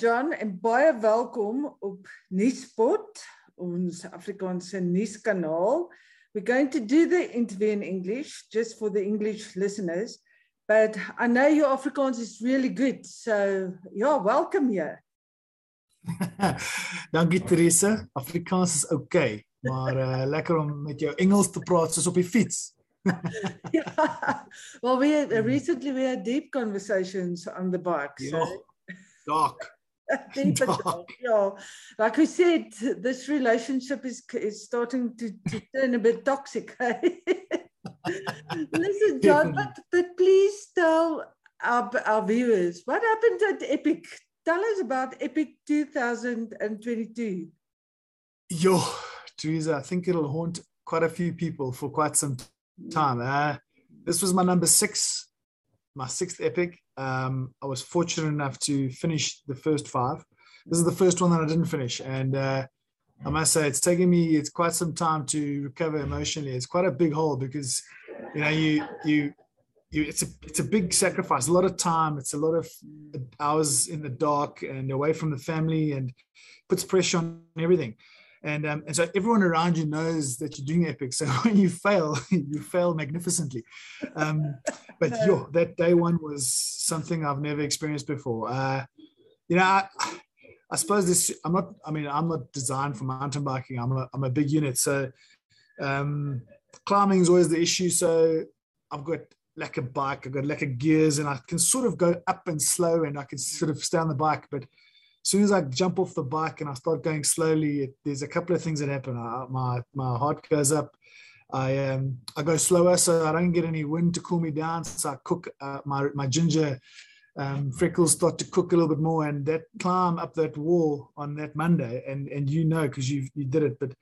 John en baie welkom op Nuuspot, ons Afrikaanse nuuskanaal. We're going to do the interview in English just for the English listeners, but I know your Afrikaans is really good. So, yeah, welcome here. Dankie Teresa. Afrikaans is okay, maar uh, lekker om met jou Engels te praat soos op die fiets. yeah. Well, we had, uh, recently we had deep conversations on the bike. So. Ja, dark. Deep dark. Yeah. Like we said, this relationship is is starting to, to turn a bit toxic. Listen, John, but, but please tell our, our viewers what happened at Epic. Tell us about Epic 2022. Yo, Teresa, I think it'll haunt quite a few people for quite some time. Uh, this was my number six, my sixth epic. Um, I was fortunate enough to finish the first five. This is the first one that I didn't finish, and uh, I must say it's taken me it's quite some time to recover emotionally. It's quite a big hole because you know you you you it's a it's a big sacrifice, a lot of time. It's a lot of hours in the dark and away from the family, and puts pressure on everything and um, and so everyone around you knows that you're doing epic. So when you fail, you fail magnificently. Um, but yo, that day one was something I've never experienced before. Uh, you know, I, I suppose this. I'm not. I mean, I'm not designed for mountain biking. I'm a I'm a big unit, so um, climbing is always the issue. So I've got like a bike, I've got like a gears, and I can sort of go up and slow, and I can sort of stay on the bike, but soon as I jump off the bike and I start going slowly, it, there's a couple of things that happen. I, my my heart goes up. I um I go slower, so I don't get any wind to cool me down. So I cook uh, my my ginger um, freckles start to cook a little bit more, and that climb up that wall on that Monday, and and you know because you you did it, but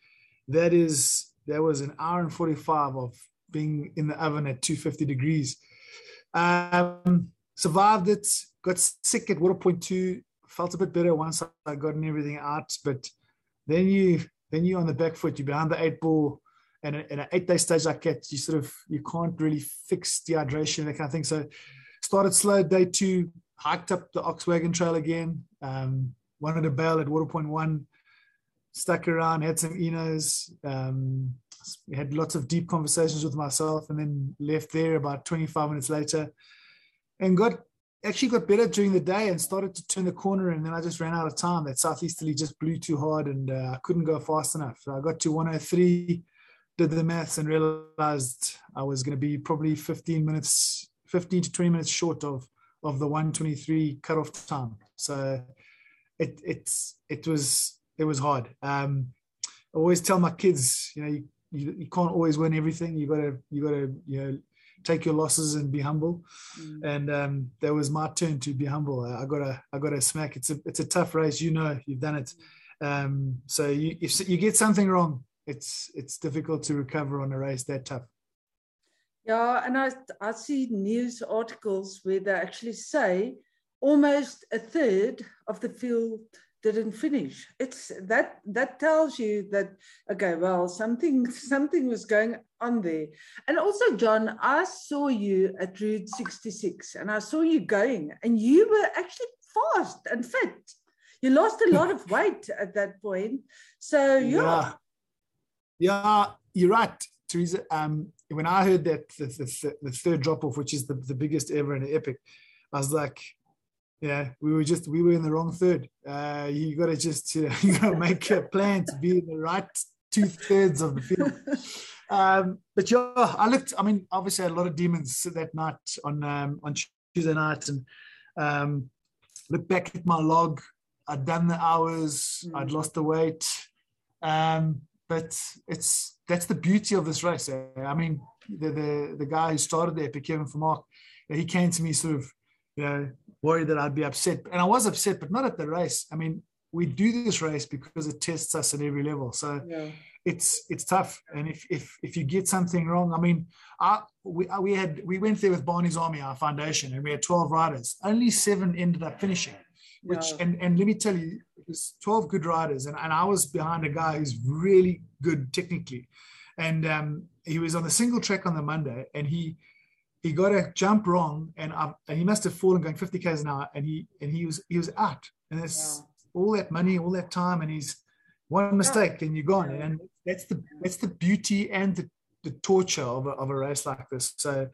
that is that was an hour and forty five of being in the oven at two fifty degrees. Um, survived it. Got sick at water point two felt a bit better once I gotten everything out. But then you then you're on the back foot, you're behind the eight ball, and in an eight day stage like that, you sort of you can't really fix dehydration that kind of thing. So started slow day two, hiked up the Oxwagon Trail again. Um, wanted to bail at Water Point One, stuck around, had some enos. Um, had lots of deep conversations with myself, and then left there about 25 minutes later, and got actually got better during the day and started to turn the corner and then I just ran out of time. That southeasterly just blew too hard and uh, I couldn't go fast enough. So I got to 103, did the maths and realized I was going to be probably 15 minutes, 15 to 20 minutes short of of the 123 cutoff time. So it it's it was it was hard. Um, I always tell my kids, you know, you, you, you can't always win everything. You gotta you gotta you know take your losses and be humble. Mm. And um, that was my turn to be humble. I got a I got a smack. It's a it's a tough race. You know, you've done it. Um, so you, if you get something wrong, it's it's difficult to recover on a race that tough. Yeah, and I I see news articles where they actually say almost a third of the field didn't finish. It's that that tells you that okay, well, something something was going on there. And also, John, I saw you at Route 66 and I saw you going, and you were actually fast and fit. You lost a lot of weight at that point. So yeah. Yeah, you're right, Teresa. Um, when I heard that the, the, the third drop off, which is the, the biggest ever in an epic, I was like, yeah, we were just we were in the wrong third. Uh, you got to just you, know, you got to make a plan to be in the right two thirds of the field. Um, but yeah, I looked. I mean, obviously, I had a lot of demons that night on um, on Tuesday night, and um, looked back at my log. I'd done the hours. Mm. I'd lost the weight. Um, but it's that's the beauty of this race. Eh? I mean, the the, the guy who started there, Kevin Vermaak, he came to me sort of, you know, worried that I'd be upset, and I was upset, but not at the race. I mean, we do this race because it tests us at every level. So yeah. It's it's tough. And if if if you get something wrong, I mean, I, we we had we went there with Barney's Army, our foundation, and we had twelve riders. Only seven ended up finishing. Which and and let me tell you, it was twelve good riders, and and I was behind a guy who's really good technically, and um, he was on the single track on the Monday, and he he got a jump wrong, and, I, and he must have fallen going 50 k's an hour, and he and he was he was out, and it's yeah. all that money, all that time, and he's one mistake, and you're gone, and that's the that's the beauty and the, the torture of a, of a race like this. So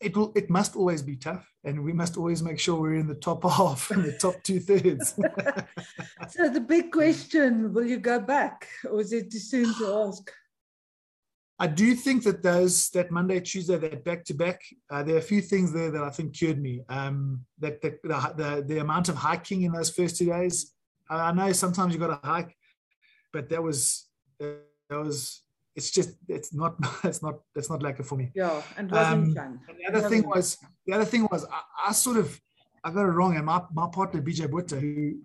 it will it must always be tough and we must always make sure we're in the top half in the top two thirds. So the big question will you go back? Or is it too soon to ask? I do think that those that Monday, Tuesday, that back to back, there are a few things there that I think cured me. Um, that the, the, the amount of hiking in those first two days, I know sometimes you've got to hike, but that was that was it's just it's not it's not it's not like it for me. Yeah, and wasn't um. And the other thing was the other thing was I, I, sort of I got it wrong, and my my partner BJ Botha, who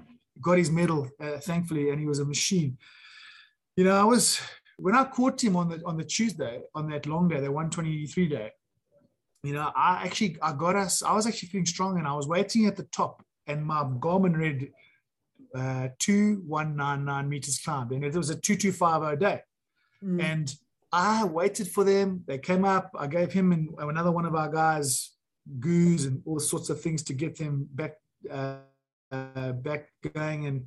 got his medal uh, thankfully, and he was a machine. You know, I was when I caught him on the on the Tuesday on that long day, the 123 day, you know, I actually I got us. I was actually feeling strong, and I was waiting at the top, and my Garmin read uh, two one nine nine meters climbed, and it was a two two five zero day, mm. and I waited for them. They came up. I gave him and another one of our guys goos and all sorts of things to get them back uh, uh, back going, and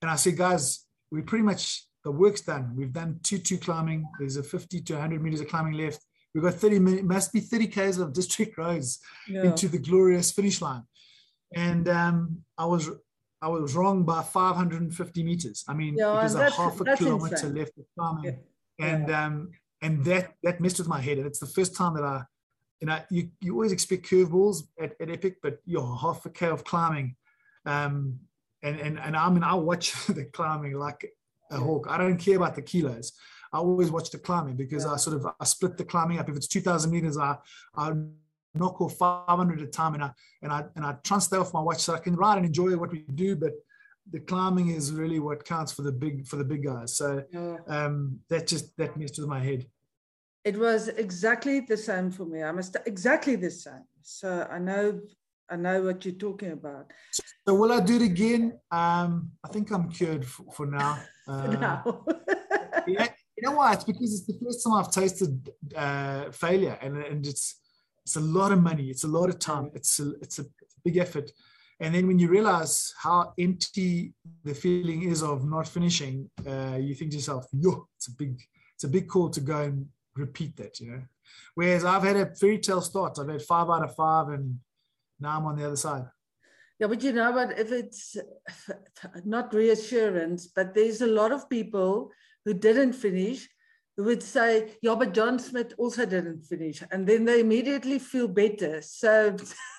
and I said, guys, we pretty much the work's done. We've done two two climbing. There's a 50 to 100 meters of climbing left. We've got 30 minutes, must be 30 k's of district roads yeah. into the glorious finish line. And um, I was I was wrong by 550 meters. I mean, yeah, it was a half a kilometer insane. left of climbing, yeah. and um, and that that messed with my head. And it's the first time that I, you know, you, you always expect curveballs at, at Epic, but you're half a k of climbing, um, and and and I mean, I watch the climbing like a hawk. I don't care about the kilos. I always watch the climbing because yeah. I sort of I split the climbing up. If it's 2,000 meters, I I knock off 500 at a time, and I and I and I and off my watch so I can ride and enjoy what we do. But the climbing is really what counts for the big for the big guys. So yeah. um, that just that messed with my head. It was exactly the same for me. I must exactly the same. So I know I know what you're talking about. So will I do it again? Um, I think I'm cured for, for now. Uh, for now. yeah, you know why? It's because it's the first time I've tasted uh, failure, and, and it's it's a lot of money, it's a lot of time, it's a, it's a big effort. And then when you realize how empty the feeling is of not finishing, uh, you think to yourself, "Yo, it's a big, it's a big call to go and repeat that," you know. Whereas I've had a fairy tale start. I've had five out of five, and now I'm on the other side. Yeah, but you know what? If it's not reassurance, but there's a lot of people who didn't finish who would say, Yeah, but John Smit also didn't finish. And then they immediately feel better. So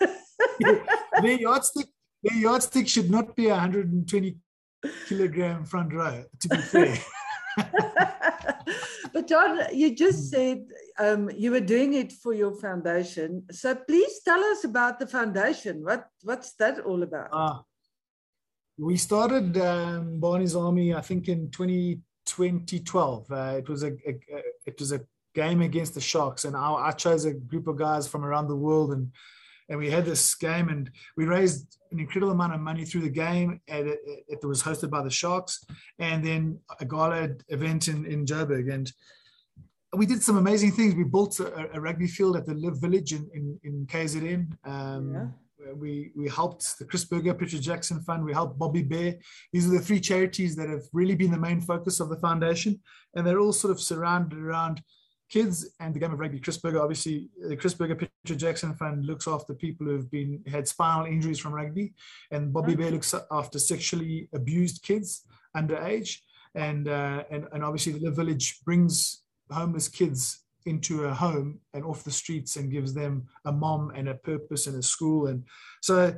the yardstick, the yardstick should not be 120 kilogram front row, to be fair. but John, you just hmm. said um, you were doing it for your foundation. So please tell us about the foundation. What what's that all about? Uh, we started um, Barney's Army, I think, in 20, 2012. Uh, it was a, a, a, it was a game against the Sharks, and I, I chose a group of guys from around the world and and we had this game and we raised an incredible amount of money through the game and it, it, was hosted by the sharks and then a gala event in, in joburg and we did some amazing things we built a, a rugby field at the LIV Village in, in, in kzn um, yeah. We, we helped the Chris Burger Petra Jackson Fund. We helped Bobby Bear. These are the three charities that have really been the main focus of the foundation, and they're all sort of surrounded around kids and the game of rugby. Chris Burger, obviously, the Chris Burger Petra Jackson Fund looks after people who've been had spinal injuries from rugby, and Bobby Bear looks after sexually abused kids underage, and uh, and and obviously the Village brings homeless kids into a home and off the streets and gives them a mom and a purpose and a school, and so.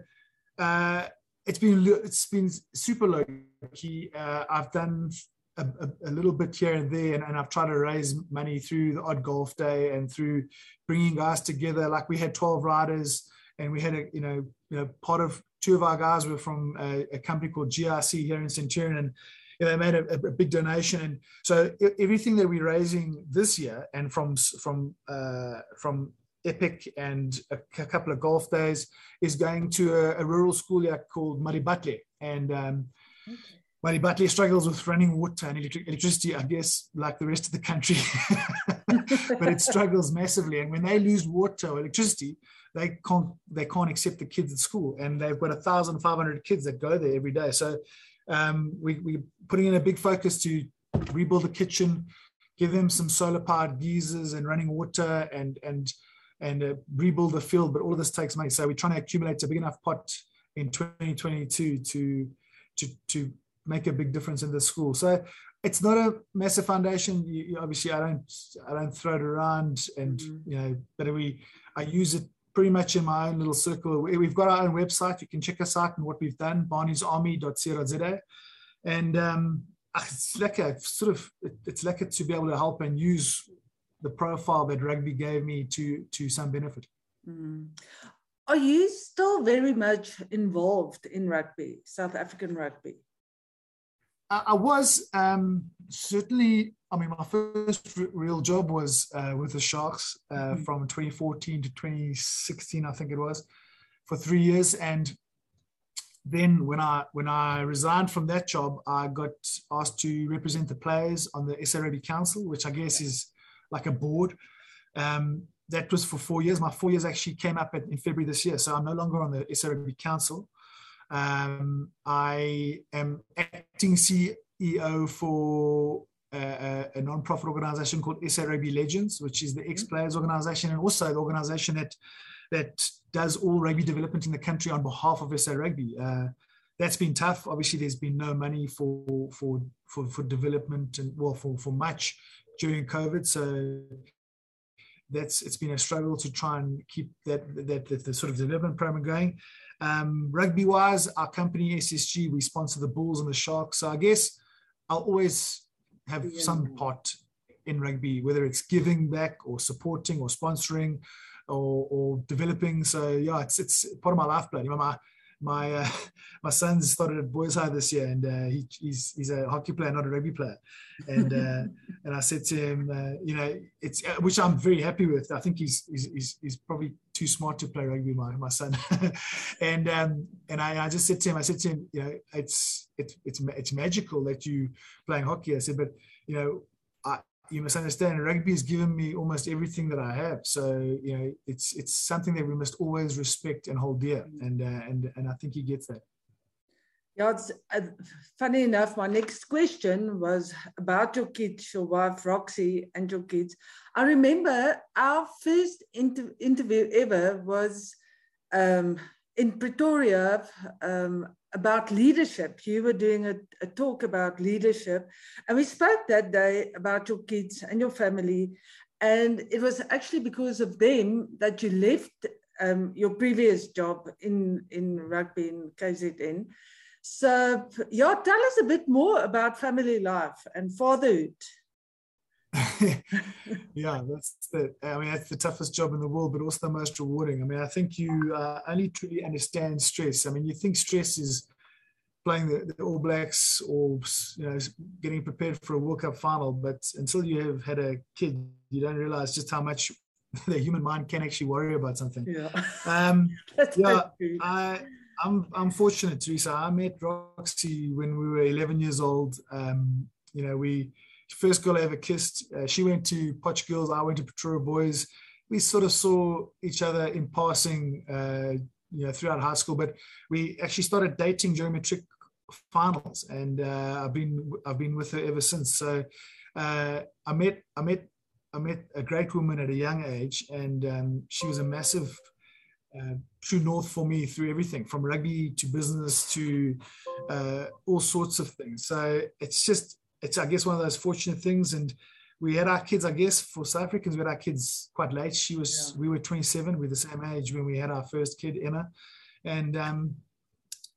Uh, it's been it's been super low key. Uh, I've done a, a, little bit here and there, and, and, I've tried to raise money through the odd golf day and through bringing guys together. Like we had 12 riders, and we had a you know you know part of two of our guys were from a, a company called GRC here in Centurion, and you know, they made a, a, big donation. And so everything that we're raising this year, and from from uh, from Epic and a, a, couple of golf days, is going to a, rural school here called Maribatle, and um, okay struggles with running water and electric, electricity, I guess, like the rest of the country, but it struggles massively. And when they lose water or electricity, they can't they can't accept the kids at school, and they've got a thousand five hundred kids that go there every day. So um, we, we're putting in a big focus to rebuild the kitchen, give them some solar powered geysers and running water, and and and uh, rebuild the field. But all of this takes money, so we're trying to accumulate a big enough pot in 2022 to to to make a big difference in the school. So it's not a massive foundation. You, you, obviously, I don't I don't throw it around, and mm-hmm. you know, but we I use it pretty much in my own little circle. We've got our own website. You can check us out and what we've done, barneysarmy.co.za. And um, ah, it's lekker, sort of, it's like to be able to help and use the profile that rugby gave me to, to some benefit. Mm. Are you still very much involved in rugby, South African rugby? I was um, certainly. I mean, my first real job was uh, with the Sharks uh, mm-hmm. from 2014 to 2016, I think it was, for three years. And then when I when I resigned from that job, I got asked to represent the players on the Rugby Council, which I guess is like a board. Um, that was for four years. My four years actually came up at, in February this year, so I'm no longer on the Rugby Council. Um, I am acting CEO for a, a non-profit organization called SA Rugby Legends, which is the mm-hmm. ex-players organization and also the organization that that does all rugby development in the country on behalf of SA Rugby. Uh, that's been tough. Obviously, there's been no money for for for, for development and well for for much during COVID. So that's it's been a struggle to try and keep that that, that the sort of development program going. Um, rugby wise, our company SSG, we sponsor the Bulls and the Sharks. So I guess I'll always have yeah. some part in rugby, whether it's giving back or supporting or sponsoring or, or developing. So yeah, it's it's part of my lifeblood. You know, my my uh, my son started at Boys High this year, and uh, he, he's he's a hockey player, not a rugby player. And uh, and I said to him, uh, you know, it's uh, which I'm very happy with. I think he's he's he's, he's probably too smart to play rugby, my my son. and um, and I, I just said to him, I said to him, you know, it's it's it's it's magical that you playing hockey. I said, but you know, you must understand rugby has given me almost everything that I have. So you know, it's it's something that we must always respect and hold dear, and uh, and and I think he gets that. Yeah, it's uh, funny enough. My next question was about your kids, your wife Roxy, and your kids. I remember our first inter- interview ever was um, in Pretoria um, about leadership. You were doing a, a, talk about leadership, and we spoke that day about your kids and your family. And it was actually because of them that you left um, your previous job in, in rugby in KZN. So, yeah, tell us a bit more about family life and fatherhood. yeah, that's the. I mean, that's the toughest job in the world, but also the most rewarding. I mean, I think you uh, only truly understand stress. I mean, you think stress is playing the, the, All Blacks or you know getting prepared for a World Cup final, but until you have had a kid, you don't realize just how much the human mind can actually worry about something. Yeah. Um, yeah. I, I'm I'm fortunate, Teresa. I met Roxy when we were 11 years old. Um, you know, we first girl I ever kissed. Uh, she went to Potch Girls. I went to Pretoria Boys. We sort of saw each other in passing, uh, you know, throughout high school. But we actually started dating during matric finals, and uh, I've been I've been with her ever since. So uh, I met I met I met a great woman at a young age, and um, she was a massive uh, true north for me through everything from rugby to business to uh, all sorts of things. So it's just it's I guess one of those fortunate things and. We had our kids, I guess, for South Africans, we had our kids quite late. She was, yeah. we were 27, we're the same age when we had our first kid, Emma. And, um,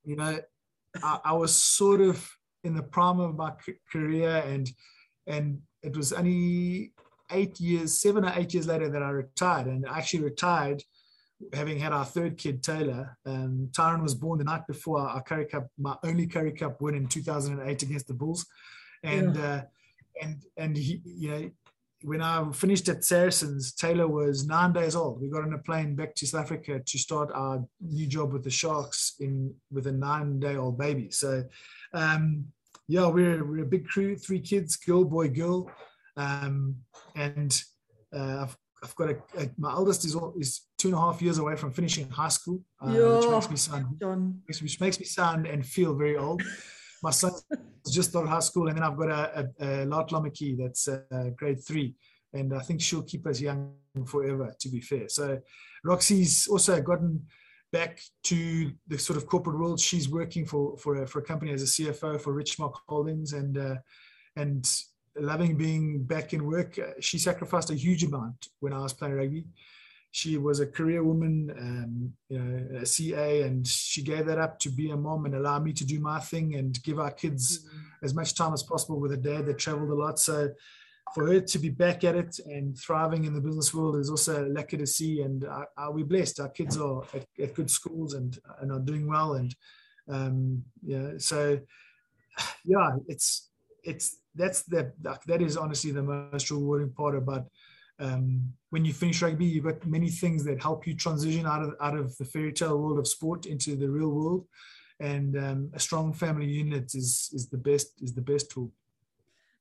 you know, I, I, was sort of in the prime of my career, and and it was only eight years, seven or eight years later that I retired, and I actually retired having had our third kid, Taylor. Um, Tyron was born the night before our Currie Cup, my only Currie Cup win in 2008 against the Bulls, and yeah. uh, and and he, you know, when I finished at Saracens, Taylor was nine days old. We got on a plane back to South Africa to start our new job with the Sharks in with a nine-day-old baby. So, um, yeah, we're we're a big crew, three kids, girl, boy, girl, um, and uh, I've I've got a, a, my eldest is is two and a half years away from finishing high school, uh, which makes me sound which makes me sound and feel very old. My son just started high school, and then I've got a, a, a laatlammetjie that's uh, grade three, and I think she'll keep us young forever. To be fair, so Roxy's also gotten back to the sort of corporate world. She's working for for a, for a company as a CFO for Richmark Holdings, and uh, and loving being back in work. She sacrificed a huge amount when I was playing rugby. She was a career woman, um, you know, a CA, and she gave that up to be a mom and allow me to do my thing and give our kids mm-hmm. as much time as possible with a dad that traveled a lot. So for her to be back at it and thriving in the business world is also a lucky to see. And we're blessed. Our kids are at, at, good schools and, and are doing well. And um, yeah, so yeah, it's it's that's the that is honestly the most rewarding part about um, when you finish rugby. You've got many things that help you transition out of out of the fairy tale world of sport into the real world. And um, a strong family unit is is the best is the best tool.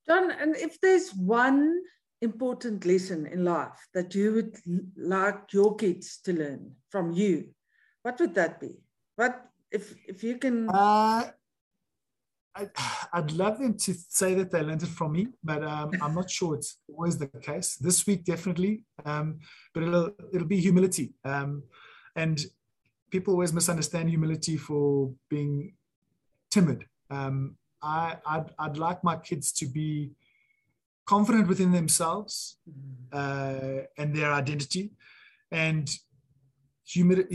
John, and if there's one important lesson in life that you would like your kids to learn from you, what would that be? What if if you can? Uh, I, would love them to say that they learned it from me, but um, I'm not sure it's always the case. This week, definitely, um, but it'll it'll be humility. Um, and people always misunderstand humility for being timid. Um, I, I'd, I'd like my kids to be confident within themselves uh, and their identity and humid,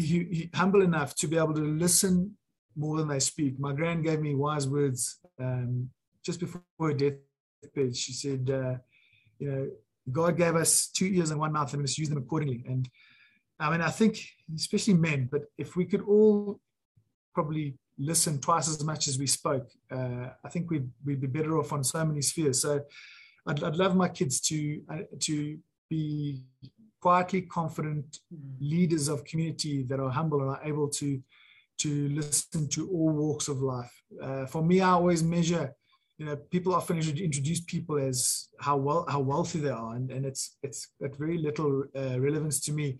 humble enough to be able to listen more than they speak. My grand gave me wise words um, just before her deathbed. She said, uh, you know, God gave us two ears and one mouth and we must use them accordingly. And I mean, I think, especially men, but if we could all probably listen twice as much as we spoke, uh, I think we'd, we'd be better off on so many spheres. So I'd, I'd love my kids to, uh, to be quietly confident leaders of community that are humble and are able to, to listen to all walks of life. Uh, for me, I always measure, you know, people often introduce people as how well, how wealthy they are. And, and it's, it's got very little uh, relevance to me.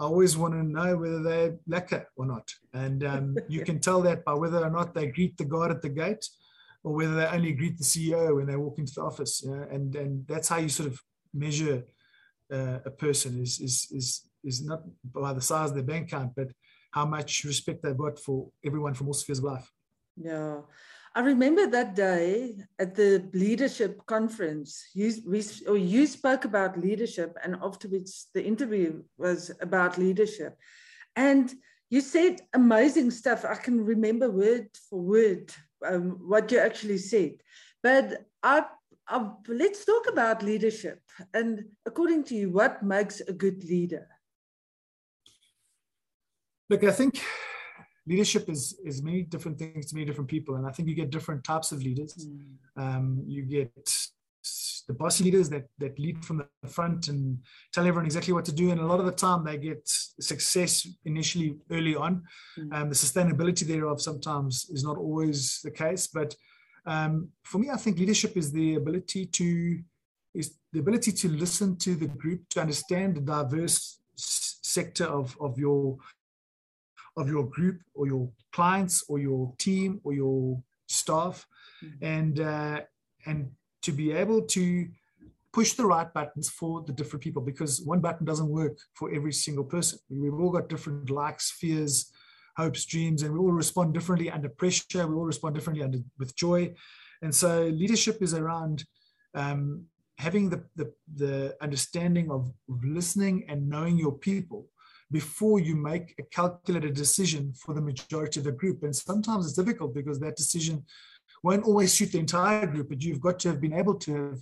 I always want to know whether they're lekker or not. And um, you can tell that by whether or not they greet the guard at the gate or whether they only greet the CEO when they walk into the office. You know? and, and that's how you sort of measure uh, a person is, is, is, is not by the size of their bank account, but how much respect they've got for everyone from all spheres of life. Yeah. I remember that day at the leadership conference. You, we, or you spoke about leadership, and afterwards the interview was about leadership. And you said amazing stuff. I can remember word for word um, what you actually said. But I, I, let's talk about leadership. And according to you, what makes a good leader? Look, I think leadership is is many different things to many different people, and I think you get different types of leaders. Mm. Um, you get the bossy leaders that that lead from the front and tell everyone exactly what to do, and a lot of the time they get success initially early on. Mm. Um, the sustainability thereof sometimes is not always the case, but um, for me, I think leadership is the ability to is the ability to listen to the group, to understand the diverse sector of, of your of your group or your clients or your team or your staff. Mm-hmm. and uh, and to be able to push the right buttons for the different people because one button doesn't work for every single person. We've all got different likes fears hopes dreams and we all respond differently under pressure. We all respond differently under with joy. And so leadership is around um, having the, the, the understanding of, of listening and knowing your people before you make a calculated decision for the majority of the group. And sometimes it's difficult because that decision won't always suit the entire group, but you've got to have been able to have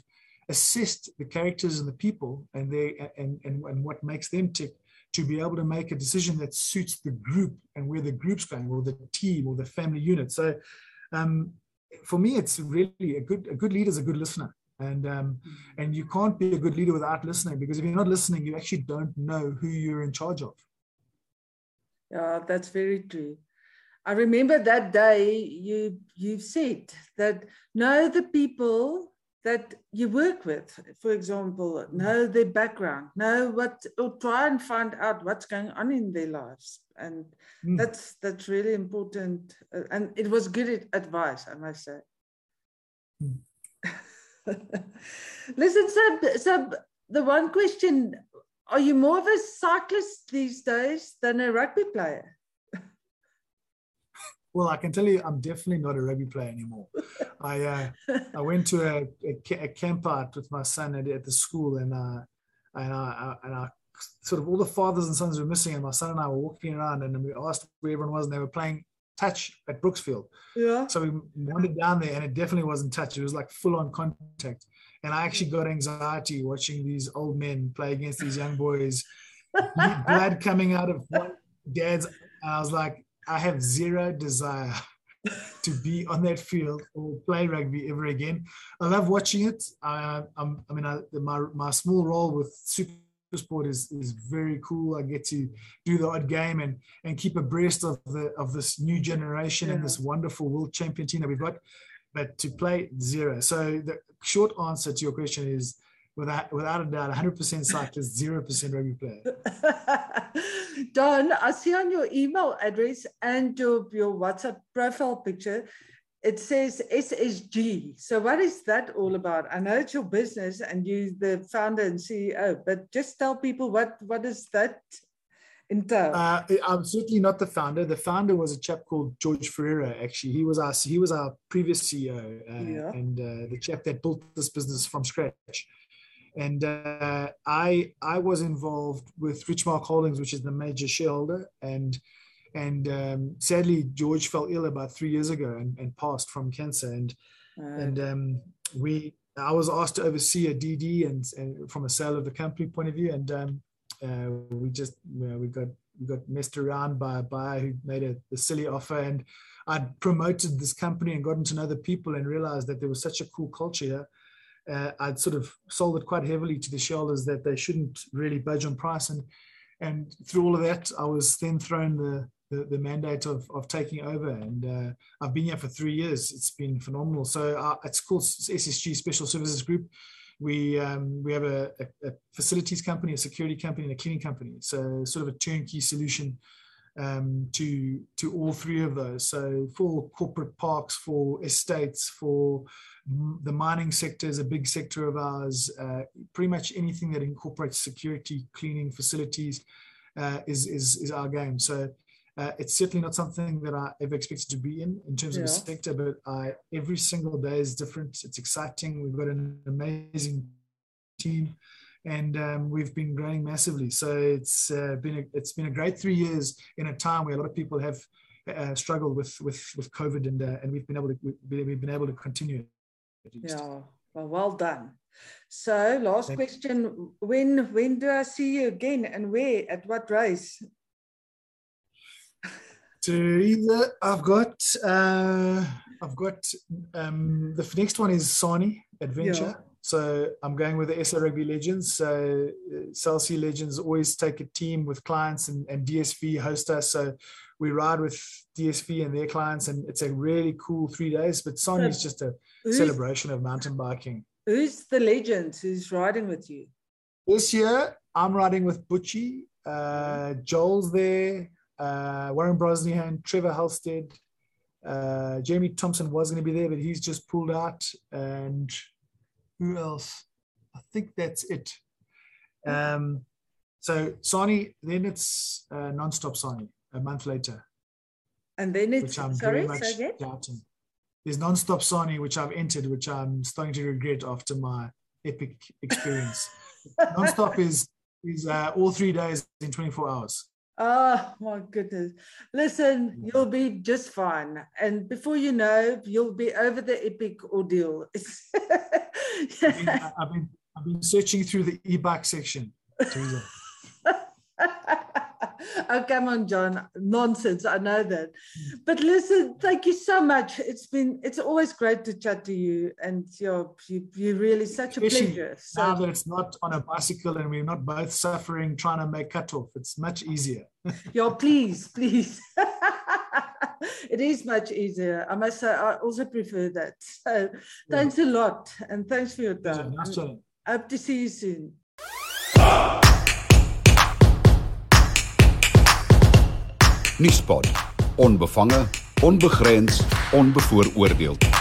assessed the characters and the people and they and, and, and what makes them tick to be able to make a decision that suits the group and where the group's going or the team or the family unit. So um, for me, it's really a good a good leader is a good listener. And um, mm-hmm. and you can't be a good leader without listening because if you're not listening, you actually don't know who you're in charge of. Yeah, that's very true. I remember that day you you said that know the people that you work with, for example, know their background, know what, or try and find out what's going on in their lives, and mm. that's that's really important. And it was good advice, I must say. Mm. Listen, so, so the one question: Are you more of a cyclist these days than a rugby player? Well, I can tell you, I'm definitely not a rugby player anymore. I uh, I went to a, a, a, camp out with my son at, at the school, and uh, and I, and I sort of all the fathers and sons were missing, and my son and I were walking around, and we asked where everyone was, and they were playing touch at Brooksfield. Yeah. So we wandered down there, and it definitely wasn't touch. It was like full on contact, and I actually got anxiety watching these old men play against these young boys, blood coming out of one dad's. I was like, I have zero desire to be on that field or play rugby ever again. I love watching it. I, I'm, I mean, I, my, my small role with Super Sport is, is very cool. I get to do the odd game and, and keep abreast of the of this new generation yeah. and this wonderful world champion team that we've got. But to play zero. So the short answer to your question is without without a doubt, 100% cyclist, 0% rugby player. Don, I see on your email address and your, your WhatsApp profile picture, it says SSG. So what is that all about? I know it's your business and you the founder and CEO, but just tell people what what is that entail? Uh, I'm certainly not the founder. The founder was a chap called George Ferreira. Actually, he was our he was our previous CEO uh, yeah. and uh, the chap that built this business from scratch and uh, I I was involved with Richmark Holdings, which is the major shareholder, and and um, sadly George fell ill about three years ago and, and passed from cancer, and uh, and um, we I was asked to oversee a DD and, and from a sale of the company point of view, and um, uh, we just you know, we got we got messed around by a buyer who made a, a silly offer and. I'd promoted this company and gotten to know the people and realized that there was such a cool culture here uh, I'd sort of sold it quite heavily to the shareholders that they shouldn't really budge on price. And and through all of that, I was then thrown the the, the mandate of, of taking over. And uh, I've been here for three years. It's been phenomenal. So uh, it's called SSG Special Services Group. We um, we have a, a, a, facilities company, a security company, and a cleaning company. So sort of a turnkey solution um, to to all three of those. So for corporate parks, for estates, for the mining sector is a big sector of ours. Uh, pretty much anything that incorporates security, cleaning facilities uh, is, is, is our game. So uh, it's certainly not something that I ever expected to be in in terms yeah. of a sector, but I, every single day is different. It's exciting. We've got an amazing team, and um, we've been growing massively. So it's uh, been a, it's been a great three years in a time where a lot of people have uh, struggled with with with COVID, and uh, and we've been able to we've been able to continue. Yeah, well, well done. So, last question. When when do I see you again, and where? At what race? Teresa, I've got uh, I've got um, the next one is Sani Adventure. Yeah. So I'm going with the SA Rugby Legends. So uh, Legends always take a team with clients and, and DSV host us. So we ride with DSV and their clients, and it's a really cool three days. But Sani is just a celebration of mountain biking. Who's the legend who's riding with you? This year, I'm riding with Butchie. Uh, Joel's there. Uh, Warren Brosnihan, Trevor Halstead. Uh, Jamie Thompson was going to be there, but he's just pulled out. And who else? I think that's it. Um, so Sani, then it's uh, non-stop Sani a month later. And then it's, which I'm sorry, very much doubting there's non-stop Sani, which I've entered, which I'm starting to regret after my epic experience. non-stop is is uh, all three days in 24 hours. Oh my goodness. Listen, mm. you'll be just fine. And before you know, you'll be over the epic ordeal. I've, been, I've, been, I've been searching through the e-bike section. oh, come on, John. Nonsense. I know that. But listen, thank you so much. It's been, it's always great to chat to you. And you're, you, you're really such a Especially pleasure. So, now that it's not on a bicycle and we're not both suffering trying to make cut off, it's much easier. yeah, please, please. it is much easier. I must say, I also prefer that. So thanks a lot. And thanks for your time. Nice. Hope to see you soon. Nuuspot. Onbevange, onbegrens, onbevooroordeeld.